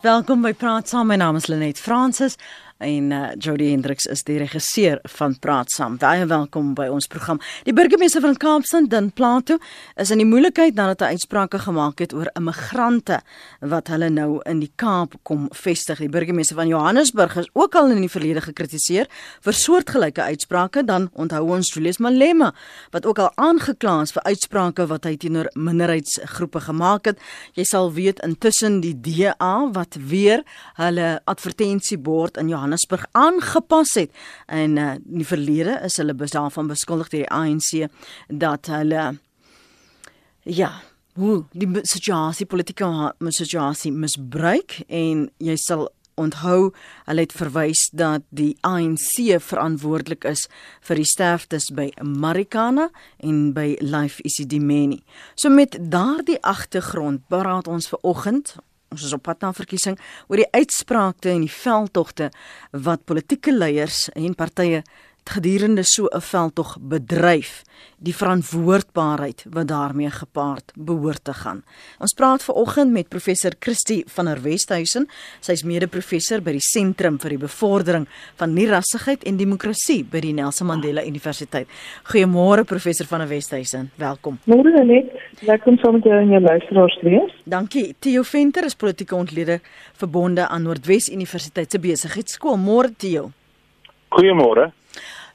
Welkom by Praat Saam. My naam is Lenet Fransis en uh, Jody Hendriks is die regisseur van Praat Saam. Baie welkom by ons program. Die burgemeester van Kaapstad, Dan Plato, is in die moeilikheid nadat hy uitsprake gemaak het oor immigrante wat hulle nou in die Kaap kom vestig. Die burgemeester van Johannesburg is ook al in die verlede gekritiseer vir soortgelyke uitsprake. Dan onthou ons Julius Malema wat ook al aangekla is vir uitsprake wat hy teenoor minderheidsgroepe gemaak het. Jy sal weet intussen die DA wat weer hulle advertensiebord in Johannesburg Johannesburg aangepas het. En uh, in die verlede is hulle daarvan beskuldig deur die ANC dat hulle ja, hoe die situasie politieke situasie misbruik en jy sal onthou hulle het verwys dat die ANC verantwoordelik is vir die sterftes by Marikana en by Life Isidimeni. So met daardie agtergrond beraad ons ver oggend ons is op pad na verkiesing oor die uitsprake en die veldtogte wat politieke leiers en partye gedurende so 'n veldtog bedryf die verantwoordbaarheid wat daarmee gepaard behoort te gaan. Ons praat ver oggend met professor Christie van der Westhuizen. Sy is mede-professor by die Sentrum vir die Bevordering van Nierassigheid en Demokrasie by die Nelson Mandela Universiteit. Goeiemôre professor van der Westhuizen. Welkom. Môre net. Welkom saam met jou en jou luisteraars weer. Dankie. Theo Venter is politieke ontleder verbonde aan Noordwes Universiteit se besigheidskool. Môre Theo. Goeiemôre.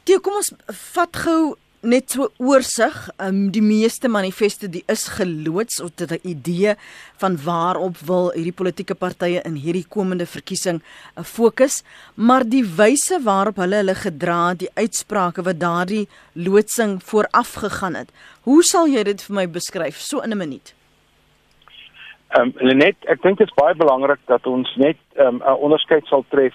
Theo, kom ons vat gou net so oorsig. Um, die meeste manifeste die is geloods of dit 'n idee van waarop wil hierdie politieke partye in hierdie komende verkiesing uh, fokus, maar die wyse waarop hulle hulle gedra, die uitsprake wat daardie loodsing vooraf gegaan het. Hoe sal jy dit vir my beskryf so in 'n minuut? Ehm um, net ek dink dit is baie belangrik dat ons net ehm, 'n um, onderskeid sal tref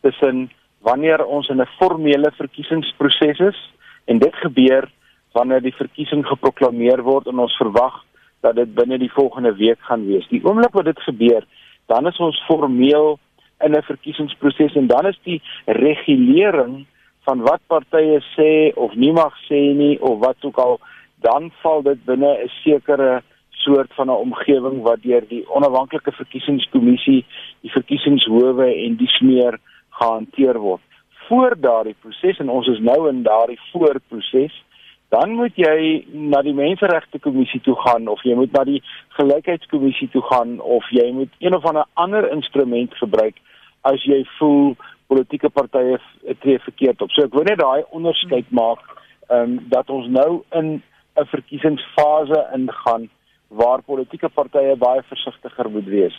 tussen wanneer ons in 'n formele verkiesingsproses is en dit gebeur wanneer die verkiesing geproklaameer word en ons verwag dat dit binne die volgende week gaan wees. Die oomblik wat dit gebeur, dan is ons formeel in 'n verkiesingsproses en dan is die regulering van wat partye sê of nie mag sê nie of wat ook al dan val dit binne 'n sekere soort van 'n omgewing wat deur die onafhanklike verkiesingskommissie, die verkiesingshowe en die smeer gehanteer word. Voor daardie proses en ons is nou in daardie voorproses, dan moet jy na die menseregte kommissie toe gaan of jy moet na die gelykheidskommissie toe gaan of jy moet een of ander ander instrument gebruik as jy voel politieke partye tree verkeerd op. So ek wil net daai onderskeid maak ehm um, dat ons nou in 'n verkiesingsfase ingaan waar politieke partye baie versigtiger moet wees.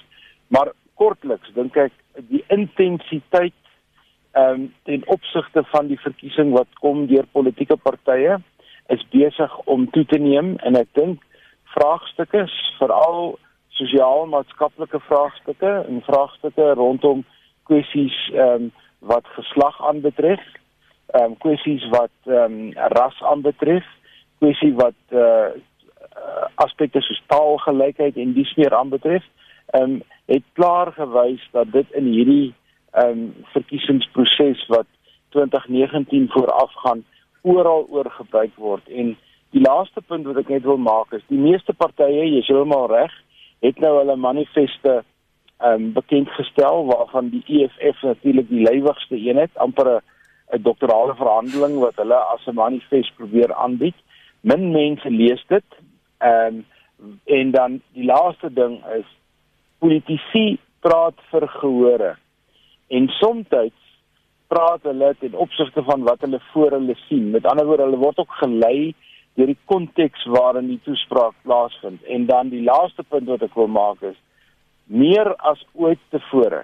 Maar kortliks dink ek die intensiteit ehm um, ten opsigte van die verkiesing wat kom deur politieke partye is besig om toe te neem en ek dink vraagstukke veral sosiaal-maatskaplike vraagstukke en vraagstukke rondom kwessies ehm um, wat geslag aanbetref, ehm um, kwessies wat ehm um, ras aanbetref, kwessie wat eh uh, aspekte soos taalgelykheid en dies meer aanbetref, ehm um, het klaar gewys dat dit in hierdie um, verkiesingsproses wat 2019 voorafgaan oral oor gebruik word. En die laaste punt wat ek net wil maak is die meeste partye jy is heeltemal reg het nou hulle manifeste um, bekend gestel waarvan die EFF natuurlik die lywigste een het amper 'n doktorale verhandeling wat hulle as 'n manifest probeer aanbied. Min mense lees dit um, en dan die laaste ding is politici praat vir gehore en soms praat hulle ten opsigte van wat hulle voor hulle sien. Met ander woorde, hulle word ook gelei deur die konteks waarin die toespraak plaasvind. En dan die laaste punt wat ek wil maak is meer as ooit tevore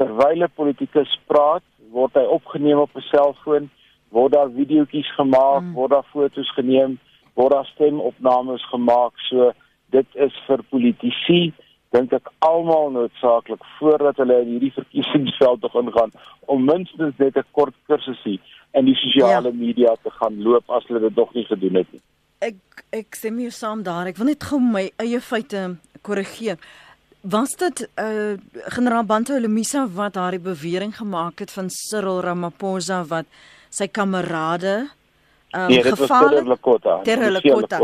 terwyl 'n politikus praat, word hy opgeneem op 'n selfoon, word daar videoetjies gemaak, mm. word daar foto's geneem, word daar stemopnames gemaak. So dit is vir politici dink ek almal noodsaaklik voordat hulle in hierdie verkiesingsveld tog ingaan om minstens net 'n kort kursusie in die sosiale ja. media te gaan loop as hulle dit nog nie gedoen het nie. Ek ek sê my saam daar. Ek wil net gou my eie feite korrigeer. Was dit uh generaal Bantu Lemisa wat daardie bewering gemaak het van Cyril Ramaphosa wat sy kamerade um, nee, gevaarlik Lakota. Terra Lakota.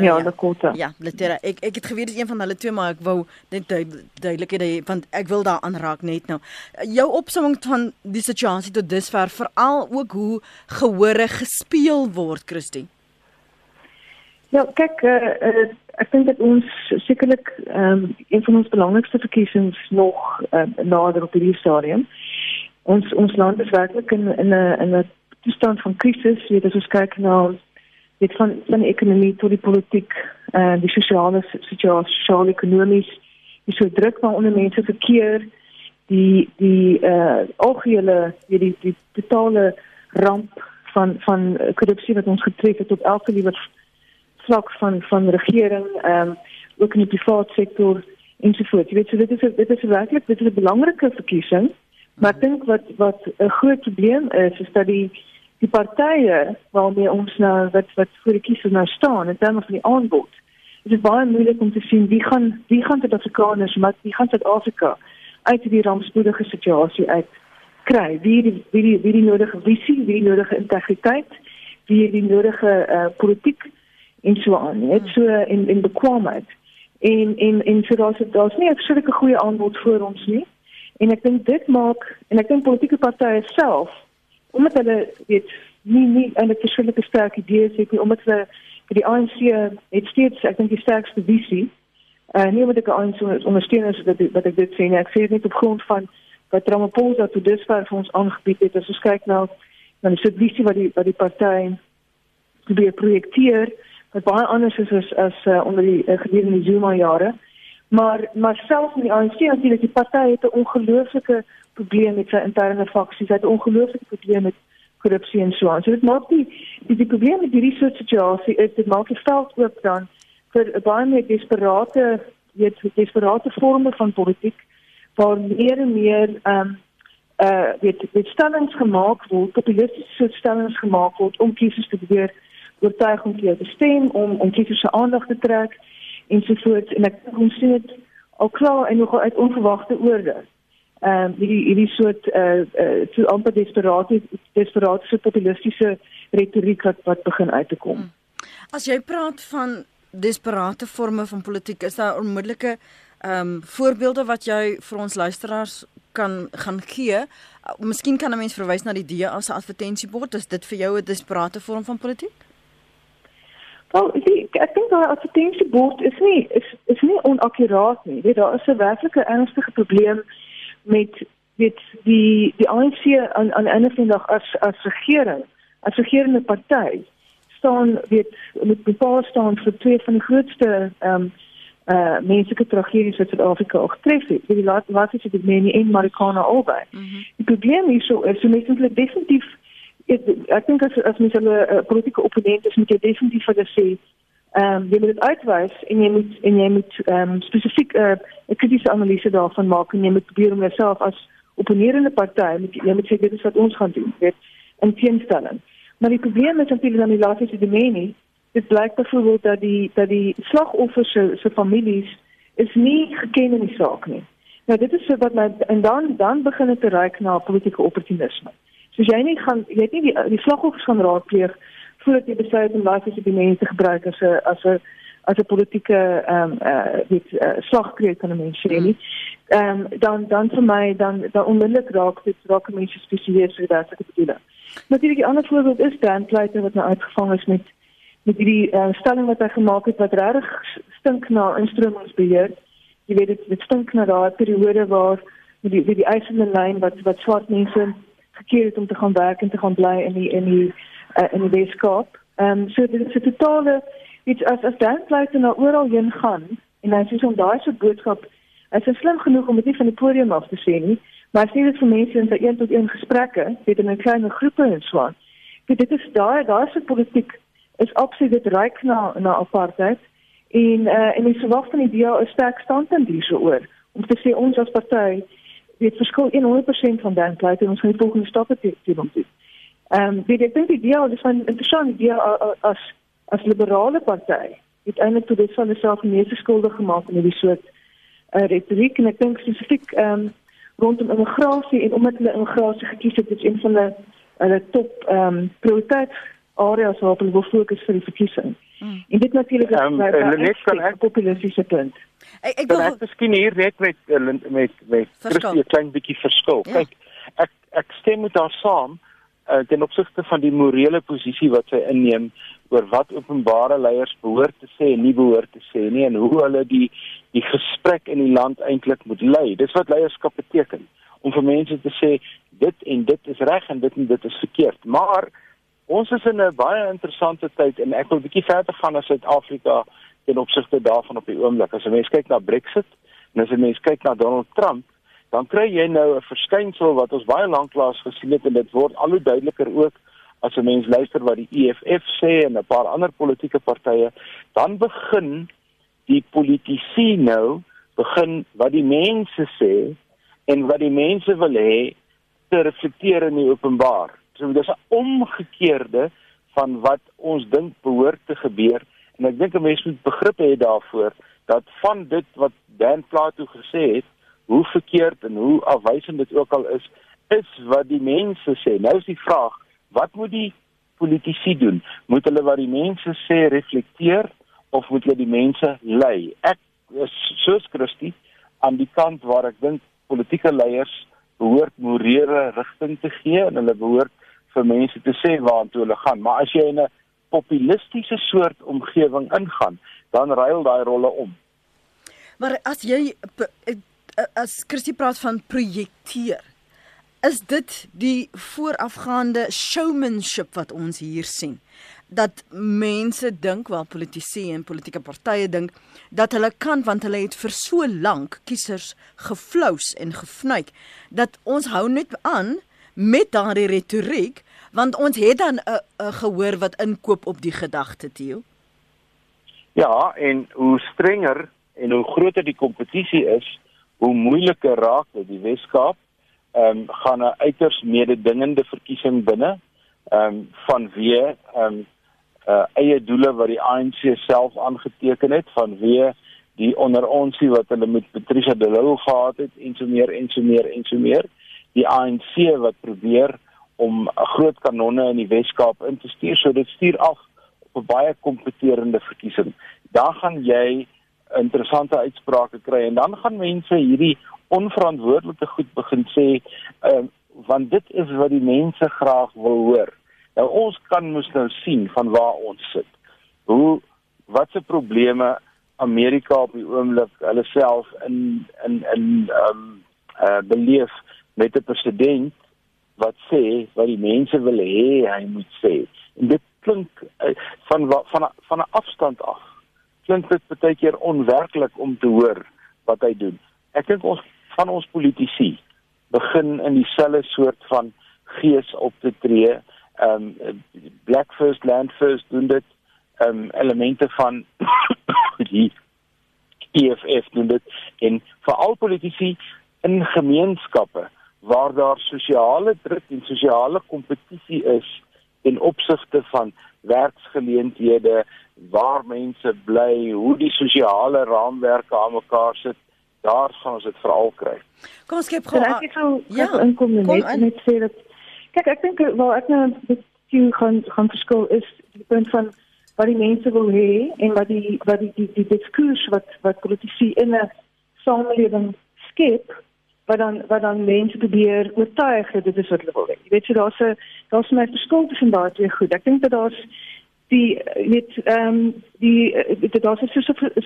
Ja, Lakota. Ja, Letera. Ek ek het geweet dit is een van hulle twee, maar ek wou net duidelik hê want ek wil daar aanraak net nou. Jou opsomming van die situasie tot dusver, veral ook hoe gehore gespeel word, Christie. Ja, kyk, uh, uh, ek dink dat ons sekerlik um, een van ons belangrikste verkiesings nog uh, nader op hierdie stadium. Ons ons land is werklik in in 'n in 'n toestand van krisis. Weet as ons kyk na dit van van die ekonomie tot die politiek en uh, die sosiale situasie, sosio-ekonomies, is so druk waar onder mense verkeer die die eh uh, algehele die, die die totale ramp van van korrupsie wat ons getref het op elke liewe vlak van van regering ehm um, ook in die private sektor ensovoorts. Jy weet so dit is dit is werklik dit is 'n belangrike verkiesing. Maar ek dink wat wat 'n groot probleem is is dat die die partye waarmee ons nou wat wat voor die kiesers nou staan en dan van die aanbod. Dit is baie moeilik om te sien wie gaan wie gaan dit Afrikaners maar wie gaan Suid-Afrika uit die rampspoedige situasie uit kry. Wie die wie die wie die nodige visie, wie die nodige integriteit, wie die nodige uh, politiek en so aan, net so in in bekwaamheid. En en en so daar's daar's nie 'n sulke goeie aanbod vir ons nie. En ek dink dit maak en ek dink politieke partye self omdat hulle weet nie nie 'n verskillende sterk idees het nie omdat hulle vir die ANC het steeds ek dink die sterkste visie. Uh nie omdat ek ANC ondersteun as dat wat ek dit sê nie. Ek sê dit net op grond van wat Ramaphosa tot dusver vir ons aangebied het. Ons kyk nou na die visie wat die wat die party probeer projekteer wat baie anders is as as uh, onder die uh, gedurende Zuma jare. Maar maar selfs met die ANC natuurlik die party het 'n ongelooflike probleem met sy interne faksies, het 'n ongelooflike probleem met korrupsie en so aan. So dit maak die die, die probleem met hierdie soort situasie is dit maak die veld oop dan vir baie meer desperate weet desperate forme van politiek waar meer en meer ehm um, uh weet dit stellings gemaak word, populistiese stellings gemaak word om kiesers te probeer oortuig om te stem om om kiesers se aandag te trek ensovoorts en ek kon sien dit al klaar en nogal uit onverwagte oorde. Ehm um, hierdie hierdie soort eh uh, uh, amper desperate desperate populistiese retoriek wat wat begin uit te kom. Hmm. As jy praat van desperate forme van politiek, is daar onmiddellike ehm um, voorbeelde wat jy vir ons luisteraars kan gaan gee? Uh, miskien kan 'n mens verwys na die DA se advertensiebord. Is dit vir jou 'n desperate vorm van politiek? Wel, die, ek dink daai advertensiebord is nie is is nie onakkuraat nie. Weet daar is 'n werklike ernstige probleem met weet die die ANC aan aan einde van die dag as as regering, as regerende party staan weet met bepaal staan vir twee van die grootste ehm um, uh eh, menslike tragedies wat Suid-Afrika ook tref het. Die laat wat is dit mense in Marikana albei. Mm -hmm. Die probleem hier so is, so mense moet definitief ek, ek dink as as mens hulle uh, politieke opponent is moet jy definitief vir hulle sê ehm um, jy moet dit uitwys en jy moet en jy moet ehm um, spesifiek eh, 'n uh, kritiese analise daarvan maak en jy moet probeer om jouself as opponerende party moet jy moet sê dit is wat ons gaan doen weet in teenstelling. Maar die probleem is natuurlik dan die laaste domein dit blyk byvoorbeeld dat die dat die slagoffers se se families is nie geken in die saak nie. Nou dit is wat my en dan dan begin dit te reik na politieke opportunisme. So jy nie gaan jy het nie die die slagoffers gaan raadpleeg voordat jy besluit om daai fisiese mense gebruik as 'n as 'n as 'n politieke ehm um, uh dit uh, slagkreet kan mense sê nie. Ehm um, dan dan vir my dan dan onmiddellik raak dit raak mense spesiaal so dat ek bedoel. Natuurlik die ander voorbeeld is Dan Pleiter wat nou uitgevang is met met die uh, stelling wat hy gemaak het wat regtig stink na instromingsbeheer. Jy weet dit dit stink na daai periode waar met die met die eisende lyn wat wat swart mense gekeer het om te gaan werk en te gaan bly in die in die uh, in die Weskaap. Ehm um, so dit is 'n totale iets as as dan fluit en nou oral heen gaan en hy sê om daai so boodskap is dit slim genoeg om dit nie van die podium af te sê nie, maar sê dit vir mense in sy een tot een gesprekke, weet in 'n klein groepe en so aan. Dit is daai daai se politiek is absoluut ryk na na apartheid en uh, en die verwagting van die DA is sterk standpunt hieroor om te sê ons as party dit verskil 100% van dan pleit en ons gaan die volgende stappe te doen. Ehm um, weet ek dink die idee is van interessant idee as as liberale party het eintlik toe dit van homself meeste skuldig gemaak in hierdie soort uh, retoriek en ek dink spesifiek ehm um, rondom immigrasie en omdat hulle immigrasie gekies het as een van hulle hulle top ehm um, prioriteit areas waarop hulle wil fokus vir die verkiesing. Mm. En dit natuurlik is um, net kan ek populistiese punt. Ek ek wil miskien hier net met met met Christie 'n klein bietjie verskil. Ja. Kyk, ek ek stem met haar saam uh, ten opsigte van die morele posisie wat sy inneem oor wat openbare leiers behoort te sê en nie behoort te sê nie en hoe hulle die die gesprek in die land eintlik moet lei. Dis wat leierskap beteken om vir mense te sê dit en dit is reg en dit en dit is verkeerd. Maar ons is in 'n baie interessante tyd en ek wil bietjie verder gaan as Suid-Afrika ten opsigte daarvan op die oomblik. As 'n mens kyk na Brexit en as 'n mens kyk na Donald Trump, dan kry jy nou 'n verskynsel wat ons baie lank lank gesien het en dit word al hoe duideliker ook as 'n mens luister wat die EFF sê en 'n paar ander politieke partye, dan begin die politici nou begin wat die mense sê en wat die mense wil hê te reflekteer in die openbaar. So dis 'n omgekeerde van wat ons dink behoort te gebeur en ek dink 'n mens moet begrip hê daarvoor dat van dit wat Dan Plato gesê het, hoe verkeerd en hoe afwysend dit ook al is, is wat die mense sê. Nou is die vraag, wat moet die politici doen? Moet hulle wat die mense sê reflekteer of moet hulle die mense lei? Ek is soos Christie aan die kant waar ek dink politieke leiers behoort morele rigting te gee en hulle behoort vir mense te sê waartoe hulle gaan. Maar as jy in 'n populistiese soort omgewing ingaan, dan ruil daai rolle om. Maar as jy as Christie praat van projekteer, is dit die voorafgaande showmanship wat ons hier sien? dat mense dink wel politici en politieke partye dink dat hulle kan want hulle het vir so lank kiesers geflous en gefnuik dat ons hou net aan met daardie retoriek want ons het dan 'n gehoor wat inkoop op die gedagte Theo. Ja, en hoe strenger en hoe groter die kompetisie is, hoe moeiliker raak dit die Weskaap. Ehm um, gaan 'n uiters mededingende verkiesing binne ehm um, vanweë ehm um, uh, eie doele wat die ANC self aangeteken het vanweë die onder onsie wat hulle met Patricia de Lille gehad het en so meer en so meer en so meer die ANC wat probeer om groot kanonne in die Wes-Kaap in te stuur so dit stuur af op 'n baie kompeterende verkiesing dan gaan jy interessante uitsprake kry en dan gaan mense hierdie onverantwoordelike goed begin sê uh, want dit is wat die mense graag wil hoor Nou ons kan mos nou sien van waar ons sit. Hoe wat se probleme Amerika op die oomblik hulle self in in in ehm um, uh beleef met 'n president wat sê wat die mense wil hê hy moet sê. En dit klink uh, van van van 'n afstand af. Klink dit baie keer onwerklik om te hoor wat hy doen. Ek dink ons van ons politici begin in dieselfde soort van gees op te tree. Ehm um, Black First Land First doen dit. Ehm um, elemente van die EFF doen dit. En veral politici in gemeenskappe waar daar sosiale druk en sosiale kompetisie is in opsigte van werksgeleenthede waar mense bly hoe die sosiale raamwerke aan mekaar sit daar gaan ons dit veral kry. Kom ons kyk gou. Ja, inkom net net sê dat Kyk, ek dink wel ek nou dit gaan gaan verskil is die punt van wat die mense wil hê en wat die wat die die, die diskurs wat wat politici in 'n samelewing skep wat dan wat dan mense probeer oortuig dat dit is wat hulle wil hê. Jy weet jy daar's 'n daar's my verskil tussen daai twee goed. Ek dink dat daar's die weet ehm um, die dit daar's 'n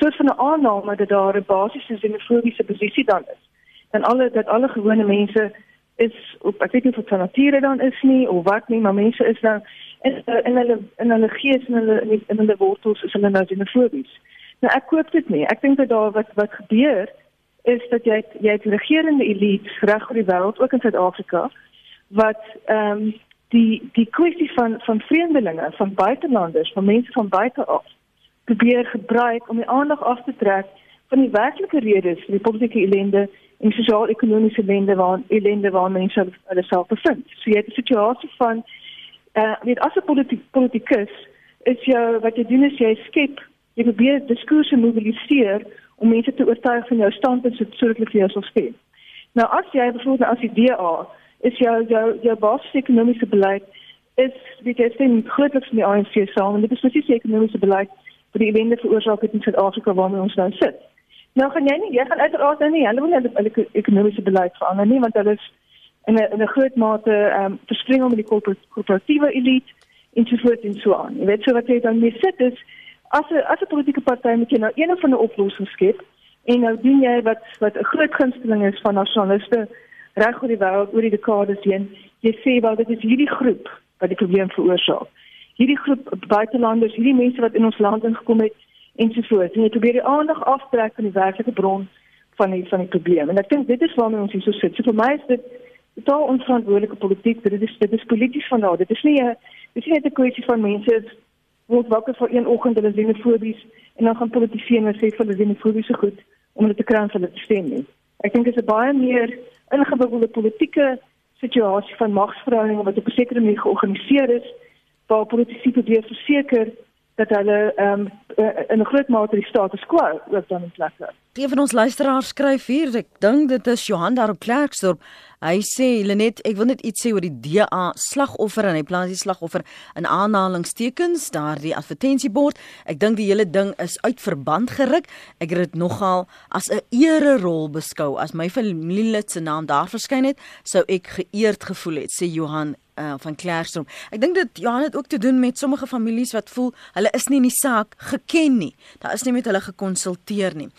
soort van 'n aanname dat daar 'n basiese xenofobiese posisie dan is. Dan alle dat alle gewone mense is op ek weet nie of dit nature dan is nie of wat nie, maar mense is nou in in hulle in hulle gees en hulle in, hulle wortels is hulle nou xenofobies. Nou ek koop dit nie. Ek dink dat daar wat wat gebeur is dat jy jy het regerende elite reg oor die wêreld, ook in Suid-Afrika, wat ehm um, die die kwessie van van vreemdelinge, van buitelanders, van mense van buite af probeer gebruik om die aandag af te trek van die werklike redes vir die politieke ellende en sosiaal-ekonomiese ellende waar ellende waar mense hulle self bevind. So jy het 'n situasie van uh, met as 'n politiek politikus is jou wat jy doen is jy skep jy probeer diskurse mobiliseer om mense te oortuig van jou standpunt sodat hulle vir jou sal stem. Nou as jy byvoorbeeld as die DA is jou jou jou basiese ekonomiese beleid is weet jy sien grootliks met die ANC saam en dit is presies die ekonomiese beleid vir die ellende veroorsaak het in Suid-Afrika waarmee ons nou sit. Nou gaan jy nie, jy gaan uiteraard nou nie, hulle wil nie hulle ekonomiese beleid verander nie want hulle is in 'n in 'n groot mate ehm um, verstrengel met die korporatiewe elite en so voort en so aan. Jy weet so wat jy dan mee sit is as 'n as 'n politieke party moet jy nou een of ander oplossing skep en nou doen jy wat wat 'n groot gunsteling is van nasionaliste reg oor die wêreld oor die dekades heen. Jy sê wel dit is hierdie groep wat die probleem veroorsaak. Hierdie groep buitelanders, hierdie mense wat in ons land ingekom het en so voort. En jy probeer die aandag aftrek van die werklike bron van die van die probleem. En ek dink dit is waarmee ons hier so sit. So vir my is dit totaal onverantwoordelike politiek. Dit is dit is polities van nou. Dit is nie 'n dit is nie 'n kwessie van mense wat wakker vir een oggend hulle xenofobies en dan gaan politiseer en sê vir hulle xenofobies so goed om hulle te kry om hulle te stem nie. Ek dink dit is 'n baie meer ingewikkelde politieke situasie van magsverhoudinge wat op 'n sekere manier georganiseer is waar politici probeer verseker dat hulle ehm um, in 'n groot mate die status quo ook dan in plek hou. Een van ons luisteraars skryf hier, ek dink dit is Johan daar op Klerksdorp. Hy sê Lenet, ek wil net iets sê oor die DA slagoffer en hy plaas die slagoffer in aanhalingstekens daardie advertensiebord. Ek dink die hele ding is uit verband geruk. Ek het dit nogal as 'n ere rol beskou as my familielid se naam daar verskyn het, sou ek geëerd gevoel het, sê Johan uh, van Klerksdorp. Ek dink dit Johan het ook te doen met sommige families wat voel hulle is nie in die saak geken nie. Daar is nie met hulle gekonsulteer nie.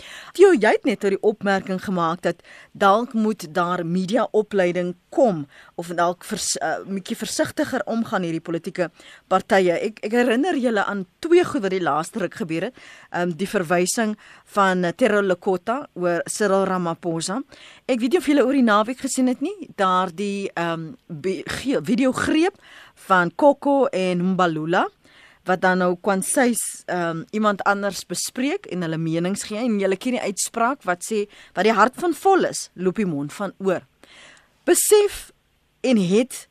Theo, jy het net oor die opmerking gemaak dat dalk moet daar media opleiding kom of dalk 'n vers, uh, bietjie versigtiger omgaan hierdie politieke partye. Ek ek herinner julle aan twee goed wat die laaste ruk gebeur het. Ehm um, die verwysing van Terro Lekota oor Cyril Ramaphosa. Ek weet nie of julle oor die naweek gesien het nie. Daardie ehm um, video greep van Kokko en Mbalula wat dan nou ehm um, iemand anders bespreek en hulle menings gee en jy ken die uitspraak wat sê wat die hart van vol is, loop die mond van oor. Besef en het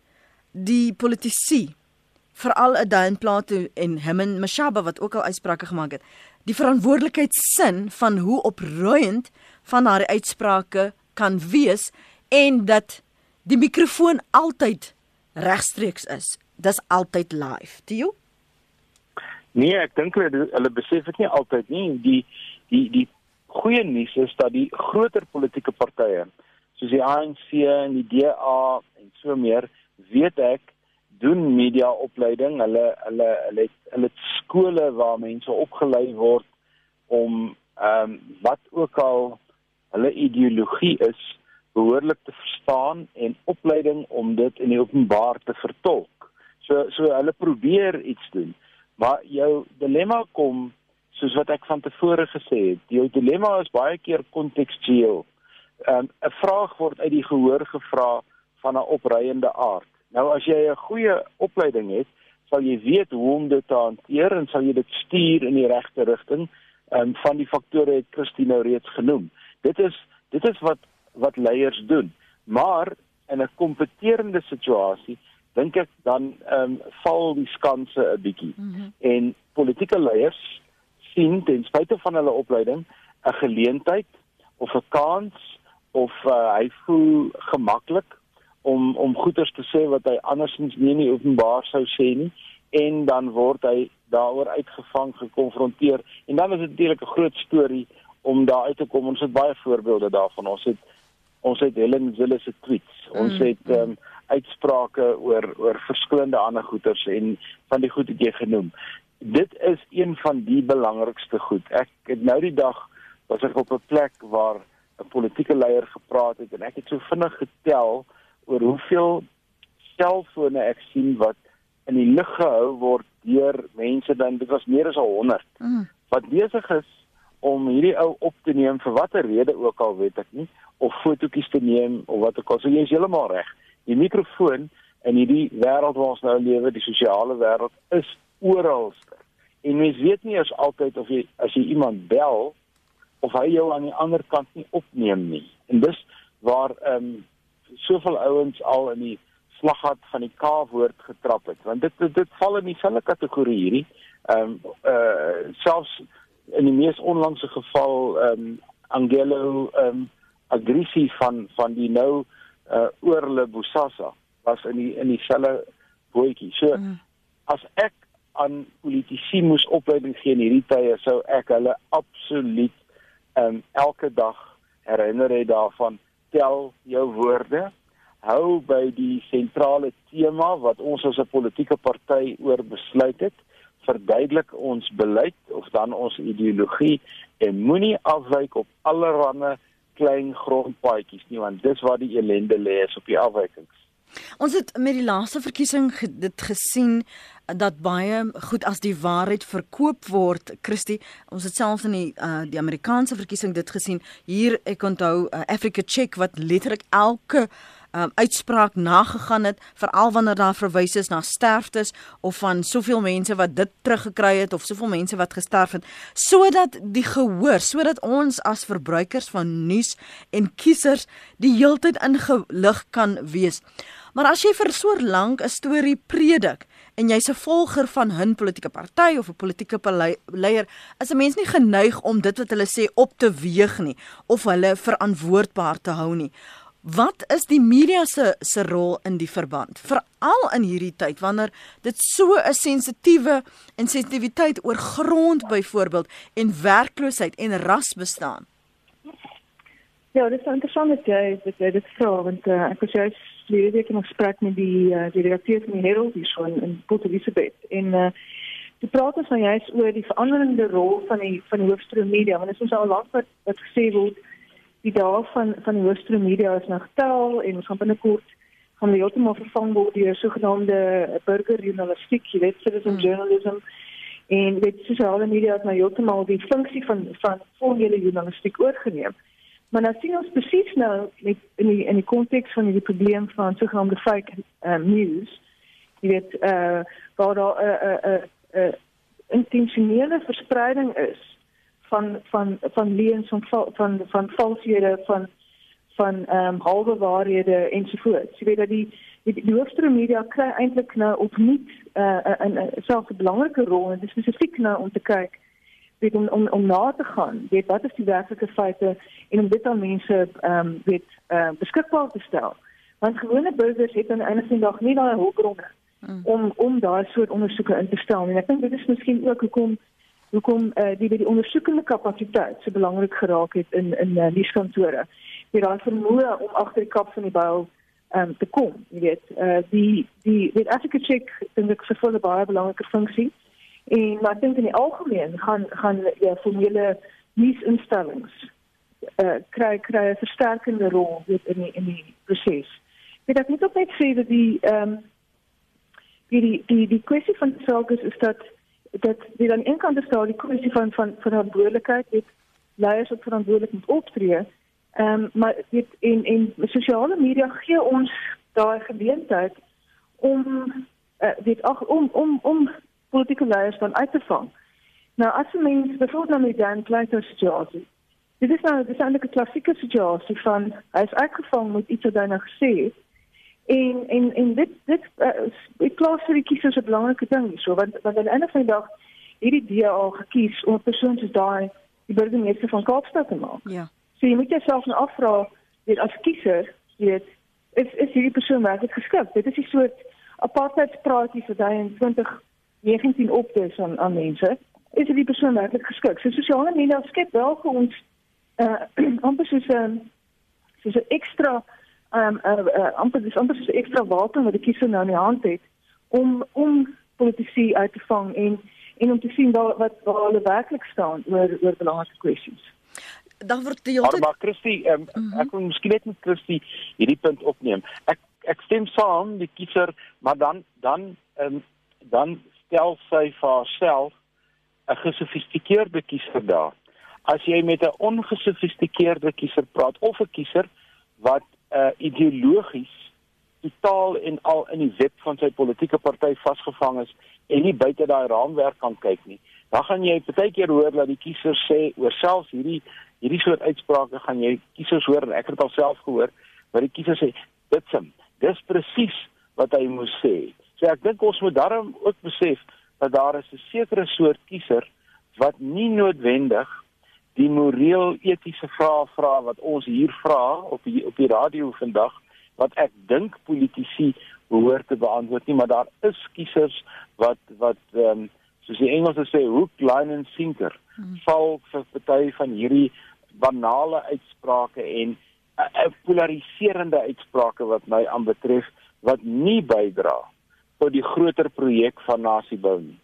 die politici veral Adan Plato en Hemen Mashaba wat ook al uitsprake gemaak het, die verantwoordelikheidsin van hoe oproeiend van haar uitsprake kan wees en dat die mikrofoon altyd regstreeks is. Dis altyd live. Tio? Nee, ek dink hulle hulle besef dit nie altyd nie. Die die die goeie nuus is dat die groter politieke partye soos die ANC en die DA en so meer, weet ek, doen media opleiding. Hulle hulle hulle het hulle het skole waar mense opgelei word om ehm um, wat ook al hulle ideologie is behoorlik te verstaan en opleiding om dit in die openbaar te vertolk. So so hulle probeer iets doen. Maar jou dilemma kom soos wat ek van tevore gesê het. Jou dilemma is baie keer kontekstueel. Ehm, 'n um, 'n vraag word uit die gehoor gevra van 'n opreiende aard. Nou as jy 'n goeie opleiding het, sal jy weet hoe om dit te hanteer en sal jy dit stuur in die regte rigting. Ehm um, van die faktore het Christine nou reeds genoem. Dit is dit is wat wat leiers doen. Maar in 'n kompeterende situasie dink ek dan ehm um, val die skanse 'n bietjie. Mm -hmm. En politieke leiers sien ten spyte van hulle opleiding 'n geleentheid of 'n kans of uh, hy voel gemaklik om om goeders te sê wat hy andersins nie in die openbaar sou sê nie. En dan word hy daaroor uitgevang gekonfronteer. En dan is dit natuurlik 'n groot storie om daar uit te kom. Ons het baie voorbeelde daarvan. Ons het ons het Helen Zille se tweets. Ons mm, het ehm um, uitsprake oor oor verskillende ander goeters en van die goed wat jy genoem. Dit is een van die belangrikste goed. Ek het nou die dag was ek op 'n plek waar 'n politieke leier gepraat het en ek het so vinnig getel oor hoeveel selfone ek sien wat in die lug gehou word deur mense dan dit was meer as 100 mm. wat besig is om hierdie ou op te neem vir watter rede ook al weet ek nie of fotootjies te neem of wat ook al so jy is heeltemal reg die mikrofoon in hierdie wêreld waar ons nou lewe, die sosiale wêreld is oralste. En mens weet nie as altyd of jy as jy iemand bel of hy jou aan die ander kant nie opneem nie. En dis waar ehm um, soveel ouens al in die slaggat van die K-woord getrap het, want dit dit, dit val in dieselfde kategorie hierdie. Ehm um, uh selfs in die mees onlangse geval ehm um, Angelo ehm um, aggressie van van die nou uh oorle Bosasa was in die in dieselfde bootjie. So mm. as ek aan politici moes opleiding gee in hierdie tye, sou ek hulle absoluut um, elke dag herinner hy daarvan tel jou woorde hou by die sentrale tema wat ons as 'n politieke party oor besluit het verduidelik ons beleid of dan ons ideologie en moenie afwyk op allerlei klein grondpaadjies nie want dis waar die ellende lê is op die afwykings Ons het met die laaste verkiesing dit gesien dat baie goed as die waarheid verkoop word. Christie, ons het selfs in die uh, die Amerikaanse verkiesing dit gesien. Hier ek onthou uh, Africa Check wat letterlik elke um, uitspraak nagegaan het veral wanneer daar verwys is na sterftes of van soveel mense wat dit teruggekry het of soveel mense wat gesterf het sodat die gehoor sodat ons as verbruikers van nuus en kiesers die heeltyd ingelig kan wees. Maar as jy vir so lank 'n storie predik en jy's 'n volger van 'n politieke party of 'n politieke leier, is 'n mens nie geneig om dit wat hulle sê op te weeg nie of hulle verantwoordbaar te hou nie. Wat is die media se se rol in die verband? Veral in hierdie tyd wanneer dit so 'n sensitiewe en sensitiwiteit oor grond byvoorbeeld en werkloosheid en ras bestaan. Ja, dit is interessant dat jy dit vra want uh, ek was juist verlede week in gesprek met die uh, die redakteur van die Herald hier so in, in Port Elizabeth en uh, die praat ons van juist oor die veranderende rol van die van hoofstroom media want dit is ons al lank wat wat gesê word die dae van van die hoofstroom media is nog tel en ons gaan binnekort gaan die heeltemal vervang word deur sogenaamde burgerjournalistiek jy weet citizen mm. journalism en dit sosiale media het nou heeltemal die funksie van van formele journalistiek oorgeneem Maar nou sien ons presies nou met in die in die konteks van die probleem van sogenaamde fake uh, news. Jy weet eh uh, waar daar 'n uh, 'n uh, uh, uh, intentionele verspreiding is van van van leuns van van van valshede van van ehm um, halwe waarhede ensovoorts. Jy weet dat die die, die hoofstroom media kry eintlik nou opnuut eh, 'n uh, 'n selfs 'n belangrike rol en dit is spesifiek nou om te kyk weet om om om na te gaan weet wat is die werklike feite en om dit aan mense ehm um, weet uh, beskikbaar te stel want gewone burgers het aan die einde van die dag nie daai hulpbronne mm. om om daai soort ondersoeke in te stel en ek dink dit is miskien ook hoekom hoekom uh, die die ondersoekende kapasiteit so belangrik geraak het in in uh, nuuskantore. Die daai vermoë om agter die kap van die byl um, te kom jy weet. Uh, die die weet Africa check dink ek vervul 'n baie belangrike funksie En maar ek dink in die algemeen gaan gaan ja formele nuusinstellings eh uh, kry kry 'n versterkende rol weet in die, in die proses. Dit ek moet ook net sê dat die ehm um, die die die die kwessie van sorges is dat dat dit aan een kant is daar die kwessie van van verantwoordelikheid dit leiers op verantwoordelik moet optree. Ehm um, maar dit in in sosiale media gee ons daai geleentheid om uh, dit ag om om om politieke leiers dan uit te vang. Nou as 'n mens bijvoorbeeld nou met Dan Plato situasie. Dit is nou dis eintlik 'n klassieke situasie van hy is uitgevang met iets wat hy nou gesê het. En en en dit dit uh, ek glo vir die kiesers 'n belangrike ding so want want aan die einde van die dag hierdie DA gekies om 'n persoon soos daai die burgemeester van Kaapstad te maak. Ja. So jy moet jouself nou afvra weet as kiezer weet is is hierdie persoon werklik geskik? Dit is 'n soort apartheidspraatjie vir daai in 20 19 optes aan aan mense, is dit die persoon werklik geskik. So sosiale media skep wel vir ons uh amper soos 'n soos 'n ekstra um uh, uh amper dis amper soos 'n ekstra wapen wat die kiezer nou in die hand het om om politici uit te vang en en om te sien waar wat waar hulle werklik staan oor oor belangrike kwessies. Dan word die hele Maar Christie, um, mm -hmm. ek wil miskien net met Christie hierdie punt opneem. Ek ek stem saam die kiezer, maar dan dan um, dan stel sy vir haarself 'n gesofistikeerde kiezer daar. As jy met 'n ongesofistikeerde kiezer praat of 'n kiezer wat uh, ideologies totaal en al in die web van sy politieke party vasgevang is en nie buite daai raamwerk kan kyk nie, dan gaan jy baie keer hoor dat die kiesers sê oor selfs hierdie hierdie soort uitsprake gaan jy kiesers hoor en ek het alself gehoor wat die kiesers sê ditsim dis presies wat hy moes sê. So ek dink ons moet daarom ook besef dat daar is 'n sekere soort kiezer wat nie noodwendig die moreel etiese vrae vra wat ons hier vra op die op die radio vandag wat ek dink politici behoort te beantwoord nie, maar daar is kiesers wat wat ehm um, soos die Engelse sê hook line and sinker hmm. val vir party van hierdie banale uitsprake en uh, uh, polariserende uitsprake wat my aanbetref wat nie bydra tot die groter projek van nasiebou nie.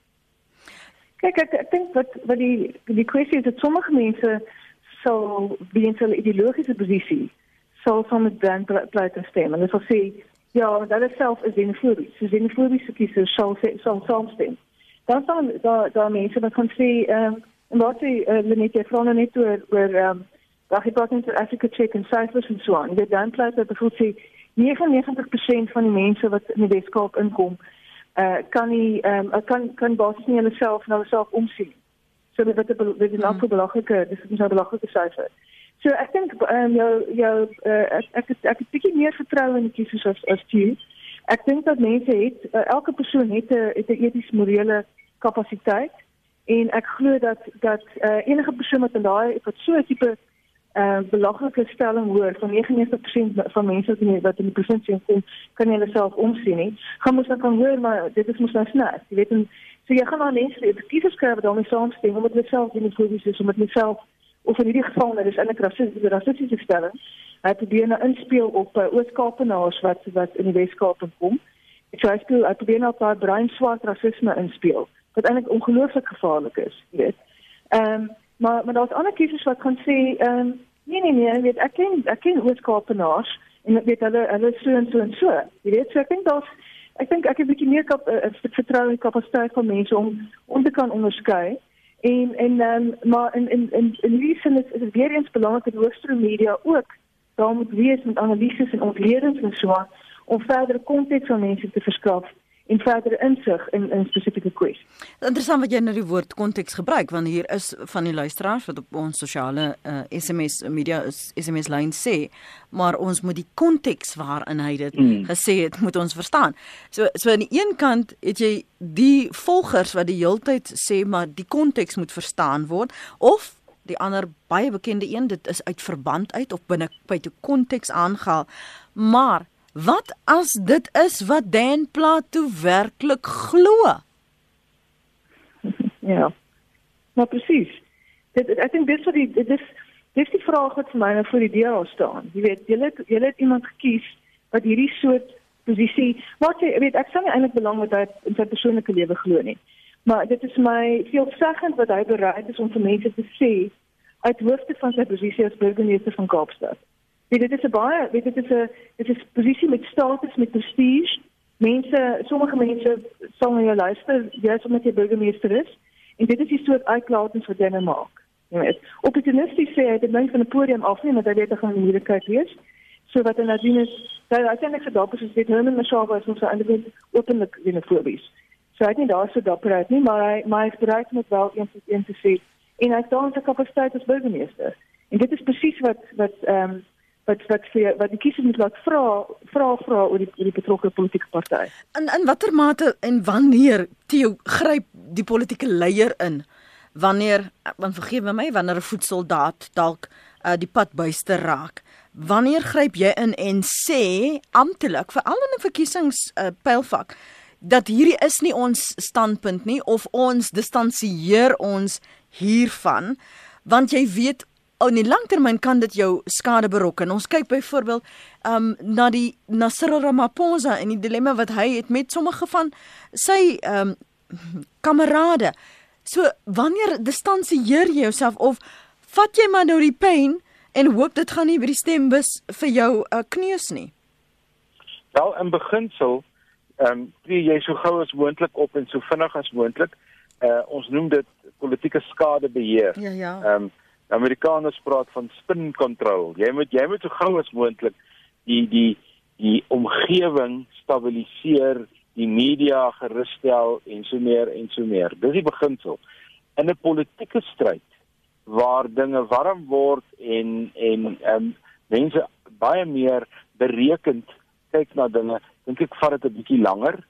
Kyk ek ek dink wat wat die die kwessie is dat sommige mense sal weens hulle ideologiese posisie sal van met dan pleit te stem en dit sal sê ja, dat is self is xenofobies. So xenofobiese kiesers sal sal saamstem. Dan sal daar daar mense wat kan sê ehm um, en wat sê uh, net jy vra nou net oor oor ehm um, daar ook net Afrika check en Cyprus en so aan. Dit dan pleit dat bevoel sê 99% van die mense wat in die Weskaap inkom uh kan nie ehm um, kan kan basies nie hulle self nou self omsien. So dit is 'n dit is 'n hmm. belangrike dis is 'n belangrike syfer. So ek dink um, jou jou uh, ek ek ek het bietjie meer vertroue in die kiesers as as jy. Ek dink dat mense het uh, elke persoon het 'n het 'n eties morele kapasiteit en ek glo dat dat uh, enige persoon wat in daai wat so 'n tipe uh, belangrike stelling hoor van 99% van mense wat in wat in die provinsie kom kan hulle self omsien nie. Gaan mos dan kan hoor maar dit is mos nou snaaks. Jy weet en so jy gaan maar mense die kiesers skryf dan mee saamstem omdat hulle self in provinsie is omdat hulle self of in hierdie geval nou dis eintlik rassistiese rassistiese stelling. Hy probeer nou inspel op uh, Oos-Kaapenaars wat wat in die Wes-Kaap kom. Ek sê speel hy probeer nou daai bruin swart rasisme inspel wat eintlik ongelooflik gevaarlik is, jy weet. Ehm um, maar maar daar's ander kiesers wat gaan sê ehm um, nee nee nee, weet ek ken ek ken Oos-Kaapenaars en ek weet hulle hulle so en so en so. Jy weet, so ek dink daar's ek dink ek het 'n bietjie meer kap, uh, vertroue in kapasiteit van mense om om te kan onderskei. En en um, maar in in in in die sin is, is weer eens belangrik dat hoofstroom media ook daar moet wees met analises en ontledings en so om verdere konteks aan mense te verskaf en verdere insig in in spesifieke kwessies. Interessant wat jy nou die woord konteks gebruik want hier is van die luisteraars wat op ons sosiale uh, eh, SMS media SMS lyn sê, maar ons moet die konteks waarin hy dit mm. gesê het moet ons verstaan. So so aan die een kant het jy die volgers wat die heeltyd sê maar die konteks moet verstaan word of die ander baie bekende een dit is uit verband uit of binne by toe konteks aangehaal. Maar Wat as dit is wat Dan Plato werklik glo? Ja. Maar presies. Dit ek dink dis wat die dit is dis die vraag wat vir my nou voor die deur staan. Jy weet, jy het jy het iemand gekies wat hierdie soort posisie, wat jy weet, ek sien eintlik belang wat hy in sy persoonlike lewe glo nie. Maar dit is my veelzeggend wat hy bereid is om vir mense te sê uit hoofde van sy posisie as burgemeester van Kaapstad. Weet, dit is 'n baie, weet dit is 'n dit is 'n posisie met status, met prestige. Mense, sommige mense sal na jou luister, jy's omdat jy burgemeester is. En dit is die soort uitlatings wat jy nou maak. Jy weet, opportunisties sê hy dit mense van 'n podium af nie, maar dit het gaan moeilikheid wees. So wat hulle doen is, dat uiteindelik se dapper is dit Herman Mashaba is ons eintlik openlik xenofobies. So hy het nie daar so dapper uit nie, maar hy maar hy bereid om wel een tot een te sê en hy staan sy kapasiteit as burgemeester. En dit is presies wat wat ehm um, wat wat vir wat die kiesers moet laat vra vra vra oor die oor die betrokke politieke party. In in watter mate en wanneer Theo gryp die politieke leier in? Wanneer want vergewe my wanneer 'n voetsoldaat dalk uh, die pad buiste raak. Wanneer gryp jy in en sê amptelik vir al 'n verkiesings uh, pylfak dat hierdie is nie ons standpunt nie of ons distansieer ons hiervan want jy weet in die langtermyn kan dit jou skade berokken. Ons kyk byvoorbeeld um na die na Cyril Ramaphosa en die dilemma wat hy het met sommige van sy um kamerade. So wanneer distansieer jy jouself of vat jy maar nou die pyn en hoop dit gaan nie by die stembus vir jou uh, kneus nie? Wel in beginsel ehm um, tree jy so gou as moontlik op en so vinnig as moontlik. Uh ons noem dit politieke skadebeheer. Ja ja. Ehm um, Amerikaners praat van spin control. Jy moet jy moet so gou as moontlik die die die omgewing stabiliseer, die media gerusstel en so meer en so meer. Dis die beginsel. In 'n politieke stryd waar dinge warm word en en ehm um, mense baie meer berekend kyk na dinge, dink ek vat dit 'n bietjie langer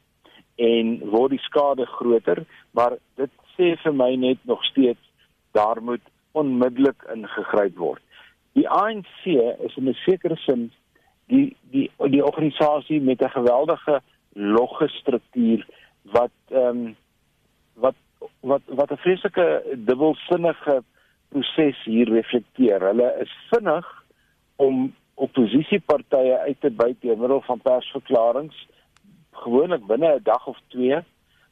en word die skade groter, maar dit sê vir my net nog steeds daar moet onmiddellik ingegryp word. Die ANC is in 'n sekere sin die die die organisasie met 'n geweldige logge struktuur wat ehm um, wat wat wat 'n vreeslike dubbelsinnige proses hier reflekteer. Hulle is vinnig om oppositiepartye uit te buit deur middel van persverklaringe gewoonlik binne 'n dag of twee,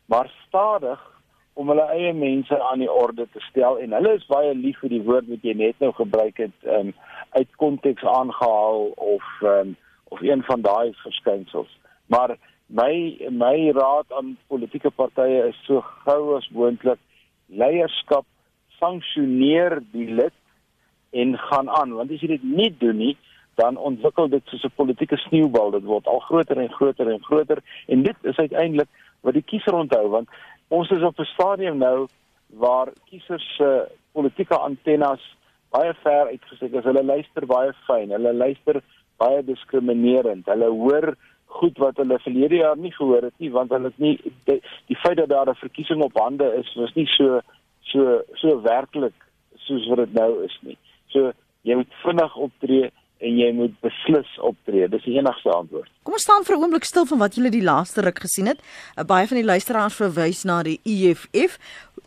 maar stadig om hulle eie mense aan die orde te stel en hulle is baie lief vir die woord wat jy net nou gebruik het um, uit konteks aangehaal of um, of een van daai verskynsels. Maar my my raad aan politieke partye is so gou as moontlik leierskap sanksioneer die lid en gaan aan want as jy dit nie doen nie dan ontwikkel dit soos 'n politieke sneeubal dit word al groter en groter en groter en dit is uiteindelik wat die kiezer onthou want ons is op 'n stadium nou waar kiesers se uh, politieke antennes baie ver uitgesteek is. Hulle luister baie fyn hulle luister baie diskriminerend. Hulle hoor goed wat hulle verlede jaar nie gehoor het nie want hulle het nie die, die feit dat daar 'n verkiesing op hande is was nie so so so werklik soos wat dit nou is nie. So jy moet vinnig optree en jy moet beslis optree. Dis die enigste antwoord. Kom ons staan vir 'n oomblik stil van wat julle die laaste ruk gesien het. Uh, baie van die luisteraars verwys na die EFF.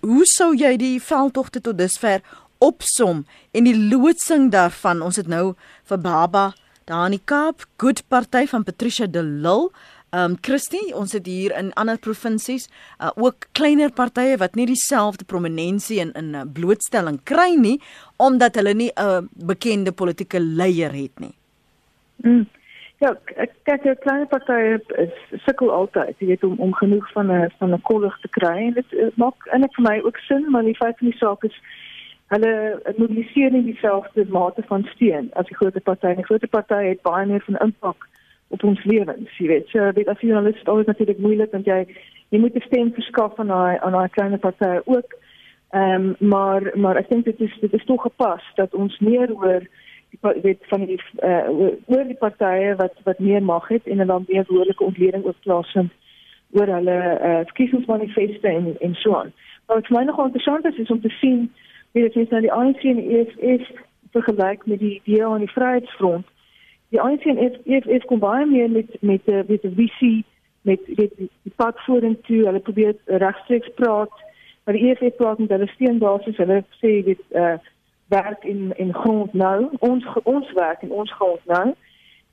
Hoe sou jy die veldtogte tot dusver opsom en die loodsing daarvan? Ons het nou vir Baba daar in die Kaap, Good Party van Patricia de Lille Um, Christie, ons het hier in ander provinsies uh, ook kleiner partye wat nie dieselfde prominensie in in uh, blootstelling kry nie omdat hulle nie 'n uh, bekende politieke leier het nie. Mm. Ja, ek kyk jy klein partye sukkel altyd, jy weet om om genoeg van 'n van 'n kollig te kry en dit maak eintlik vir my ook sin, maar die feit van die saak is hulle mobiliseer nie dieselfde mate van steun as die groot partye. Die groot partye het baie meer van impak op ons lewens, jy weet. So dit as journalist is altyd natuurlik moeilik want jy jy moet 'n stem verskaf aan daai aan daai klein party ook. Ehm um, maar maar ek dink dit is dit is tog gepas dat ons meer oor die weet van die uh, oor die partye wat wat meer mag het en dan meer woordelike ontleding ook plaasvind oor hulle uh, verkiesingsmanifeste en en so aan. Maar wat my nogal interessant is is om te sien wie dit is nou die ANC en die EFF vergelyk met die DA en die Vryheidsfront die ANC en EFF kom baie meer met met eh, met 'n visie met weet die pad vorentoe. Hulle probeer regstreeks praat maar die EFF praat met hulle steenbasis. Hulle sê dit uh, werk in in grond nou. Ons ons werk in ons grond nou.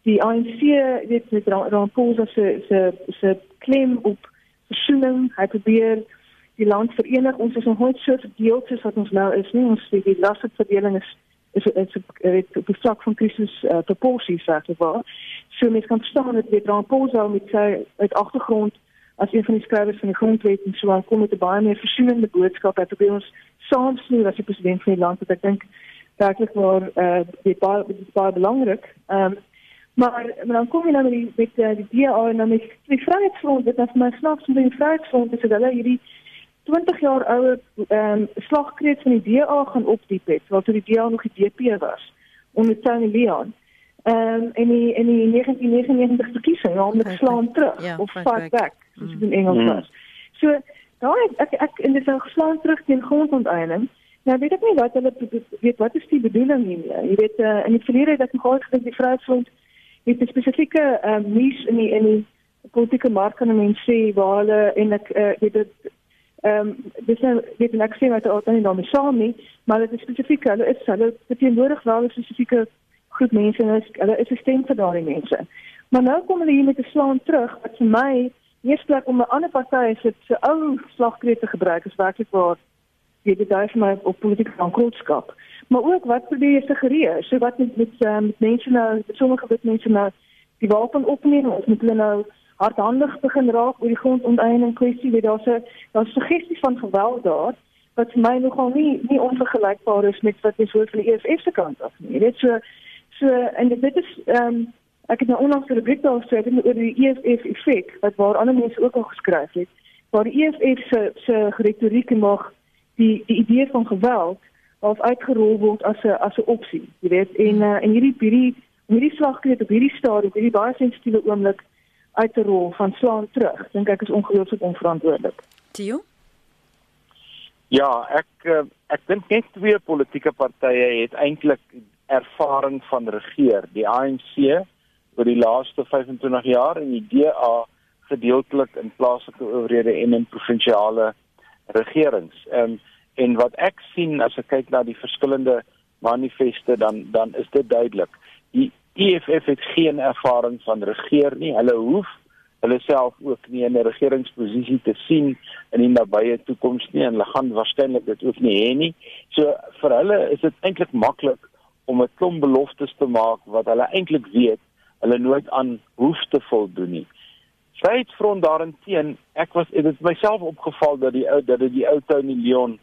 Die ANC weet met Ramaphosa se se se klem op versoening hy probeer die land verenig. Ons is nog nooit so verdeel soos wat ons nou is nie. Ons die lasverdeling is is is dit op die vlak van krisis uh, proporsies regtig waar. So mens kan verstaan dat dit Ramaphosa met sy uit agtergrond as een van die skrywers van die grondwet en so aan kom met 'n baie meer versoenende boodskap wat probeer ons saamsnoer as die president van die land wat ek dink werklik waar eh uh, dit baie dit baie belangrik. Ehm um, maar maar dan kom jy nou met die met uh, die DA en dan met die Vryheidsfront dit is my snaaks met die Vryheidsfront is dat hulle hierdie 20 jaar ouer ehm um, slagkreet van die DA gaan opdiep het, wat toe die DA nog die DP was onder Tony Leon. Ehm um, en die in die 1999 verkiesing, ja, met slaan terug yeah, of fight back, soos dit in Engels mm. was. So daai ek ek in dis 'n geslaan terug teen grondonteiening. Nou weet ek nie wat hulle weet wat is die bedoeling hier nie. Jy weet uh, in die verlede het ek nog gedink die Vryheidsfront het 'n spesifieke ehm um, niche in die in die politieke mark kan mense sê waar hulle en ek uh, weet dit Ehm um, dis nou weet ek sê wat dan nie saam nie, maar dit is spesifiek hulle is hulle beteenwoordig wel 'n spesifieke groep mense en hulle is 'n stem vir daardie mense. Maar nou kom hulle hier met 'n slaan terug wat vir my eers plek om 'n ander party se se ou slagkreet te gebruik is werklik waar jy dit daai vir my op politieke bankrotskap. Maar ook wat probeer jy suggereer? So wat met met, um, met mense nou, met sommige wit mense nou die wapen opneem of met hulle nou hardhandig begin raak oor die grondonteiening kwessie, weet daar's 'n daar's suggestie van geweld daar wat vir my nogal nie nie onvergelykbaar is met wat jy hoor van die EFF se kant af nie. Jy weet so so en dit is ehm um, ek het nou onlangs 'n brief daar geskryf oor die EFF effek wat waar ander mense ook al geskryf het. Waar die EFF se se retoriek mag die die idee van geweld of uitgerol word as 'n as 'n opsie. Jy weet en uh, en hierdie hierdie hierdie slagkreet op hierdie stadium, hierdie baie sensitiewe oomblik uit te rol van slaan terug. Dink ek is ongelooflik onverantwoordelik. Tio? Ja, ek eh, ek dink net twee politieke partye het eintlik ervaring van regeer. Die ANC oor die laaste 25 jaar en die DA gedeeltelik in plaaslike owerhede en in provinsiale regerings. Ehm um, en wat ek sien as ek kyk na die verskillende manifeste dan dan is dit duidelik. Die EFF het geen ervaring van regeer nie. Hulle hoef hulle self ook nie in 'n regeringsposisie te sien in die nabye toekoms nie en hulle gaan waarskynlik dit ook nie hê nie. So vir hulle is dit eintlik maklik om 'n klomp beloftes te maak wat hulle eintlik weet hulle nooit aan hoef te voldoen nie. Vryheidsfront daarenteen, ek was dit het myself opgeval dat die ou dat dit die ou Tony Leon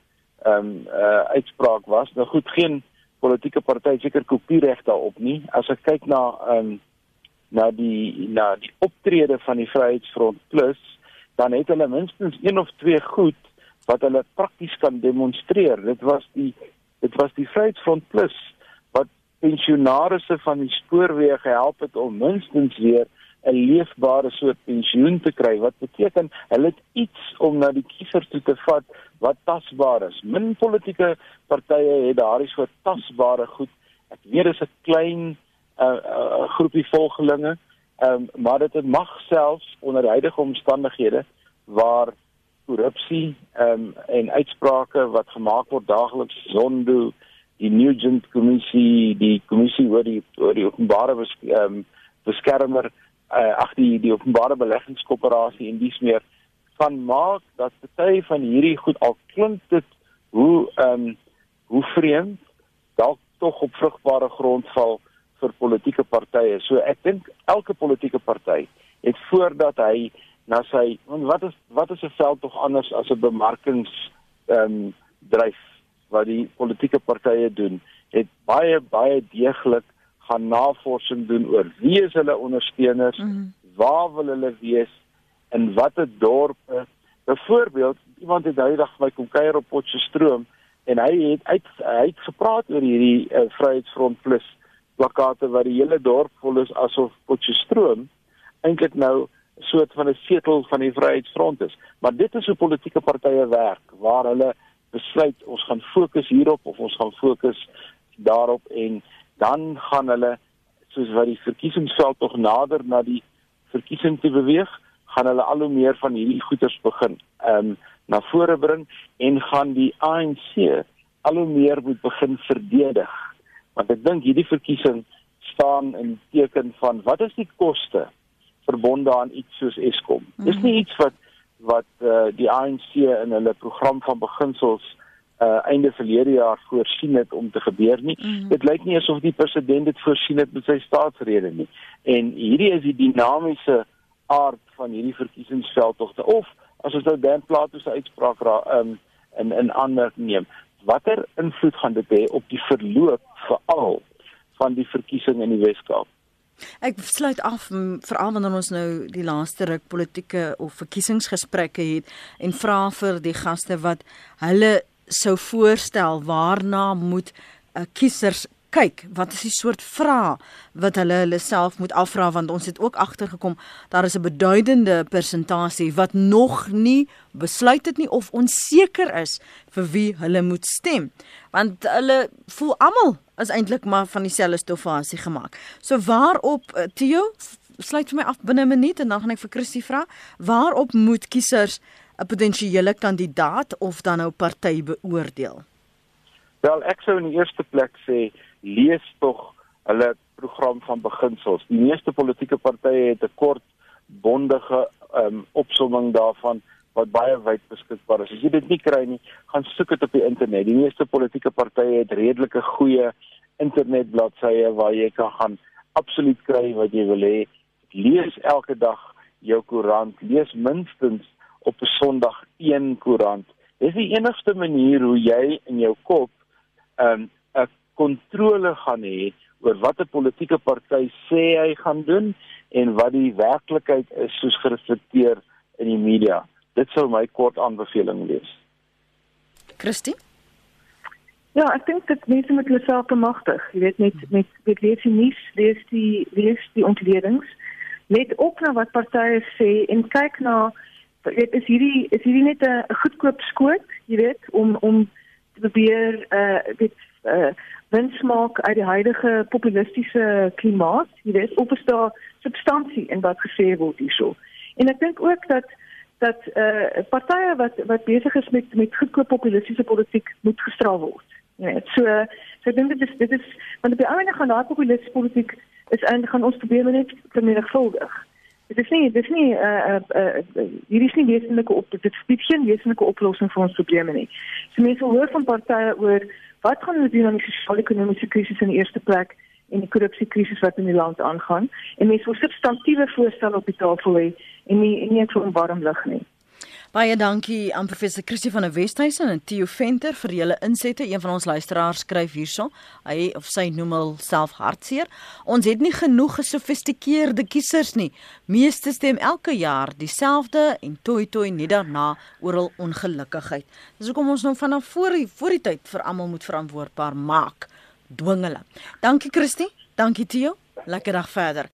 ehm um, uh uitspraak was. Nou goed, geen politieke party seker kopiereg daarop nie. As ek kyk na ehm um, na die na die optrede van die Vryheidsfront Plus, dan het hulle minstens een of twee goed wat hulle prakties kan demonstreer. Dit was die dit was die Vryheidsfront Plus wat pensionaarsse van die spoorweë gehelp het om minstens weer 'n leefbare soort pensioen te kry wat beteken hulle het iets om na die kiesers toe te vat wat tasbaar is. Min politieke partye het daardie soort tasbare goed. Ek weet dit is 'n klein uh, uh, groepie volgelinge, um, maar dit mag selfs onder huidige omstandighede waar korrupsie um, en uitsprake wat gemaak word daagliks Zondo die Nugent kommissie die kommissie oor die oor die openbare bes, um, beskermer uh, ag die die openbare beleggingskoöperasie en dies meer van maak dat party van hierdie goed al klink dit hoe ehm um, hoe vreemd dalk tog op vrugbare grond val vir politieke partye. So ek dink elke politieke party het voordat hy na sy wat is wat is 'n veld tog anders as 'n bemarkings ehm um, dryf wat die politieke partye doen, het baie baie deeglik gaan navorsing doen oor wie is hulle ondersteuners, mm -hmm. waar wil hulle wees in watter dorpe. Byvoorbeeld, iemand het daai dag my kom kuier op Potchefstroom en hy het uit hy het gepraat oor hierdie uh, Vryheidsfront Plus plakate wat die hele dorp vol is asof Potchefstroom eintlik nou 'n soort van 'n setel van die Vryheidsfront is. Maar dit is hoe politieke partye werk waar hulle besluit ons gaan fokus hierop of ons gaan fokus daarop en dan gaan hulle soos wat die verkiesingsveld tog nader na die verkiesing te beweeg, gaan hulle al hoe meer van hierdie goeters begin ehm um, na vore bring en gaan die ANC al hoe meer moet begin verdedig. Want ek dink hierdie verkiesing staan in teken van wat is die koste verbonde aan iets soos Eskom. Dis nie iets wat wat uh, die ANC in hulle program van beginsels uh einde verlede jaar voorsien het om te gebeur nie. Mm. Dit lyk nie asof die president dit voorsien het met sy staatsrede nie. En hierdie is die dinamiese aard van hierdie verkiesingsveldtogte of as ons nou Dan Plato se uitspraak ra um in in aanmerking neem, watter invloed gaan dit hê op die verloop veral van die verkiesing in die Weskaap? Ek sluit af veral wanneer ons nou die laaste ruk politieke of verkiesingsgesprekke het en vra vir die gaste wat hulle sou voorstel waarna moet uh, kiesers kyk? Wat is die soort vrae wat hulle hulle self moet afvra? Want ons het ook agtergekom daar is 'n beduidende persentasie wat nog nie besluit het nie of onseker is vir wie hulle moet stem. Want hulle voel almal is eintlik maar van dieselfde stofasie gemaak so waarop uh, Theo sluit vir my af binne 'n minuut en dan gaan ek vir Christie vra waarop moet kiesers 'n potensiële kandidaat of dan nou party beoordeel? Wel, ek sou in die eerste plek sê lees tog hulle program van beginsels. Die meeste politieke partye het 'n kort bondige um, opsomming daarvan wat baie wyd beskikbaar is. As jy dit nie kry nie, gaan soek dit op die internet. Die meeste politieke partye het redelike goeie internetbladsye waar jy kan gaan absoluut kry wat jy wil hê. Lees elke dag jou koerant, lees minstens op 'n Sondag een koerant. Dis die enigste manier hoe jy in jou kop 'n um, 'n kontrole gaan hê oor wat 'n politieke party sê hy gaan doen en wat die werklikheid is soos gereflekteer in die media. Dit sou my kort aanbeveling wees. Christie Ja, ek dink dit mense moet hulle self bemagtig. Jy weet net met met lees die nuus, lees die lees die ontledings, net ook na wat partye sê en kyk na weet is hierdie is hierdie net 'n goedkoop skoot, jy weet, om om te probeer uh weet uh wins maak uit die huidige populistiese klimaat, jy weet, of is daar substansie in wat gesê word hierso. En ek dink ook dat dat eh uh, partye wat wat besig is met met goedkoop populistiese politiek moet gestraf word. Ja, net so so ek dink dit is dit is want op die einde gaan daai populistiese politiek is eintlik gaan ons probleme net vermenigvuldig. Dit is nie dit is nie eh uh, uh, uh, hier is nie wesenlike op dit is geen wesenlike oplossing vir ons probleme nie. So mense hoor van partye oor wat gaan hulle doen aan die sosio-ekonomiese krisis in die eerste plek en die korrupsiekrisis wat in die land aangaan en mense wil substantiëre voorstelle op die tafel hê en nie nie net vir 'n warm lug nie. Baie dankie aan professor Christie van der Westhuizen en Theo Venter vir julle insette. Een van ons luisteraars skryf hierso. Hy of sy noem homself hartseer. Ons het nie genoeg gesofistikeerde kiesers nie. Meeste stem elke jaar dieselfde en toi toi net daarna oral ongelukkigheid. Dis hoekom ons nou vanaf voor die voor die tyd vir almal moet verantwoordbaar maak dwing hulle. Dankie Christie, dankie Theo. Lekker dag verder.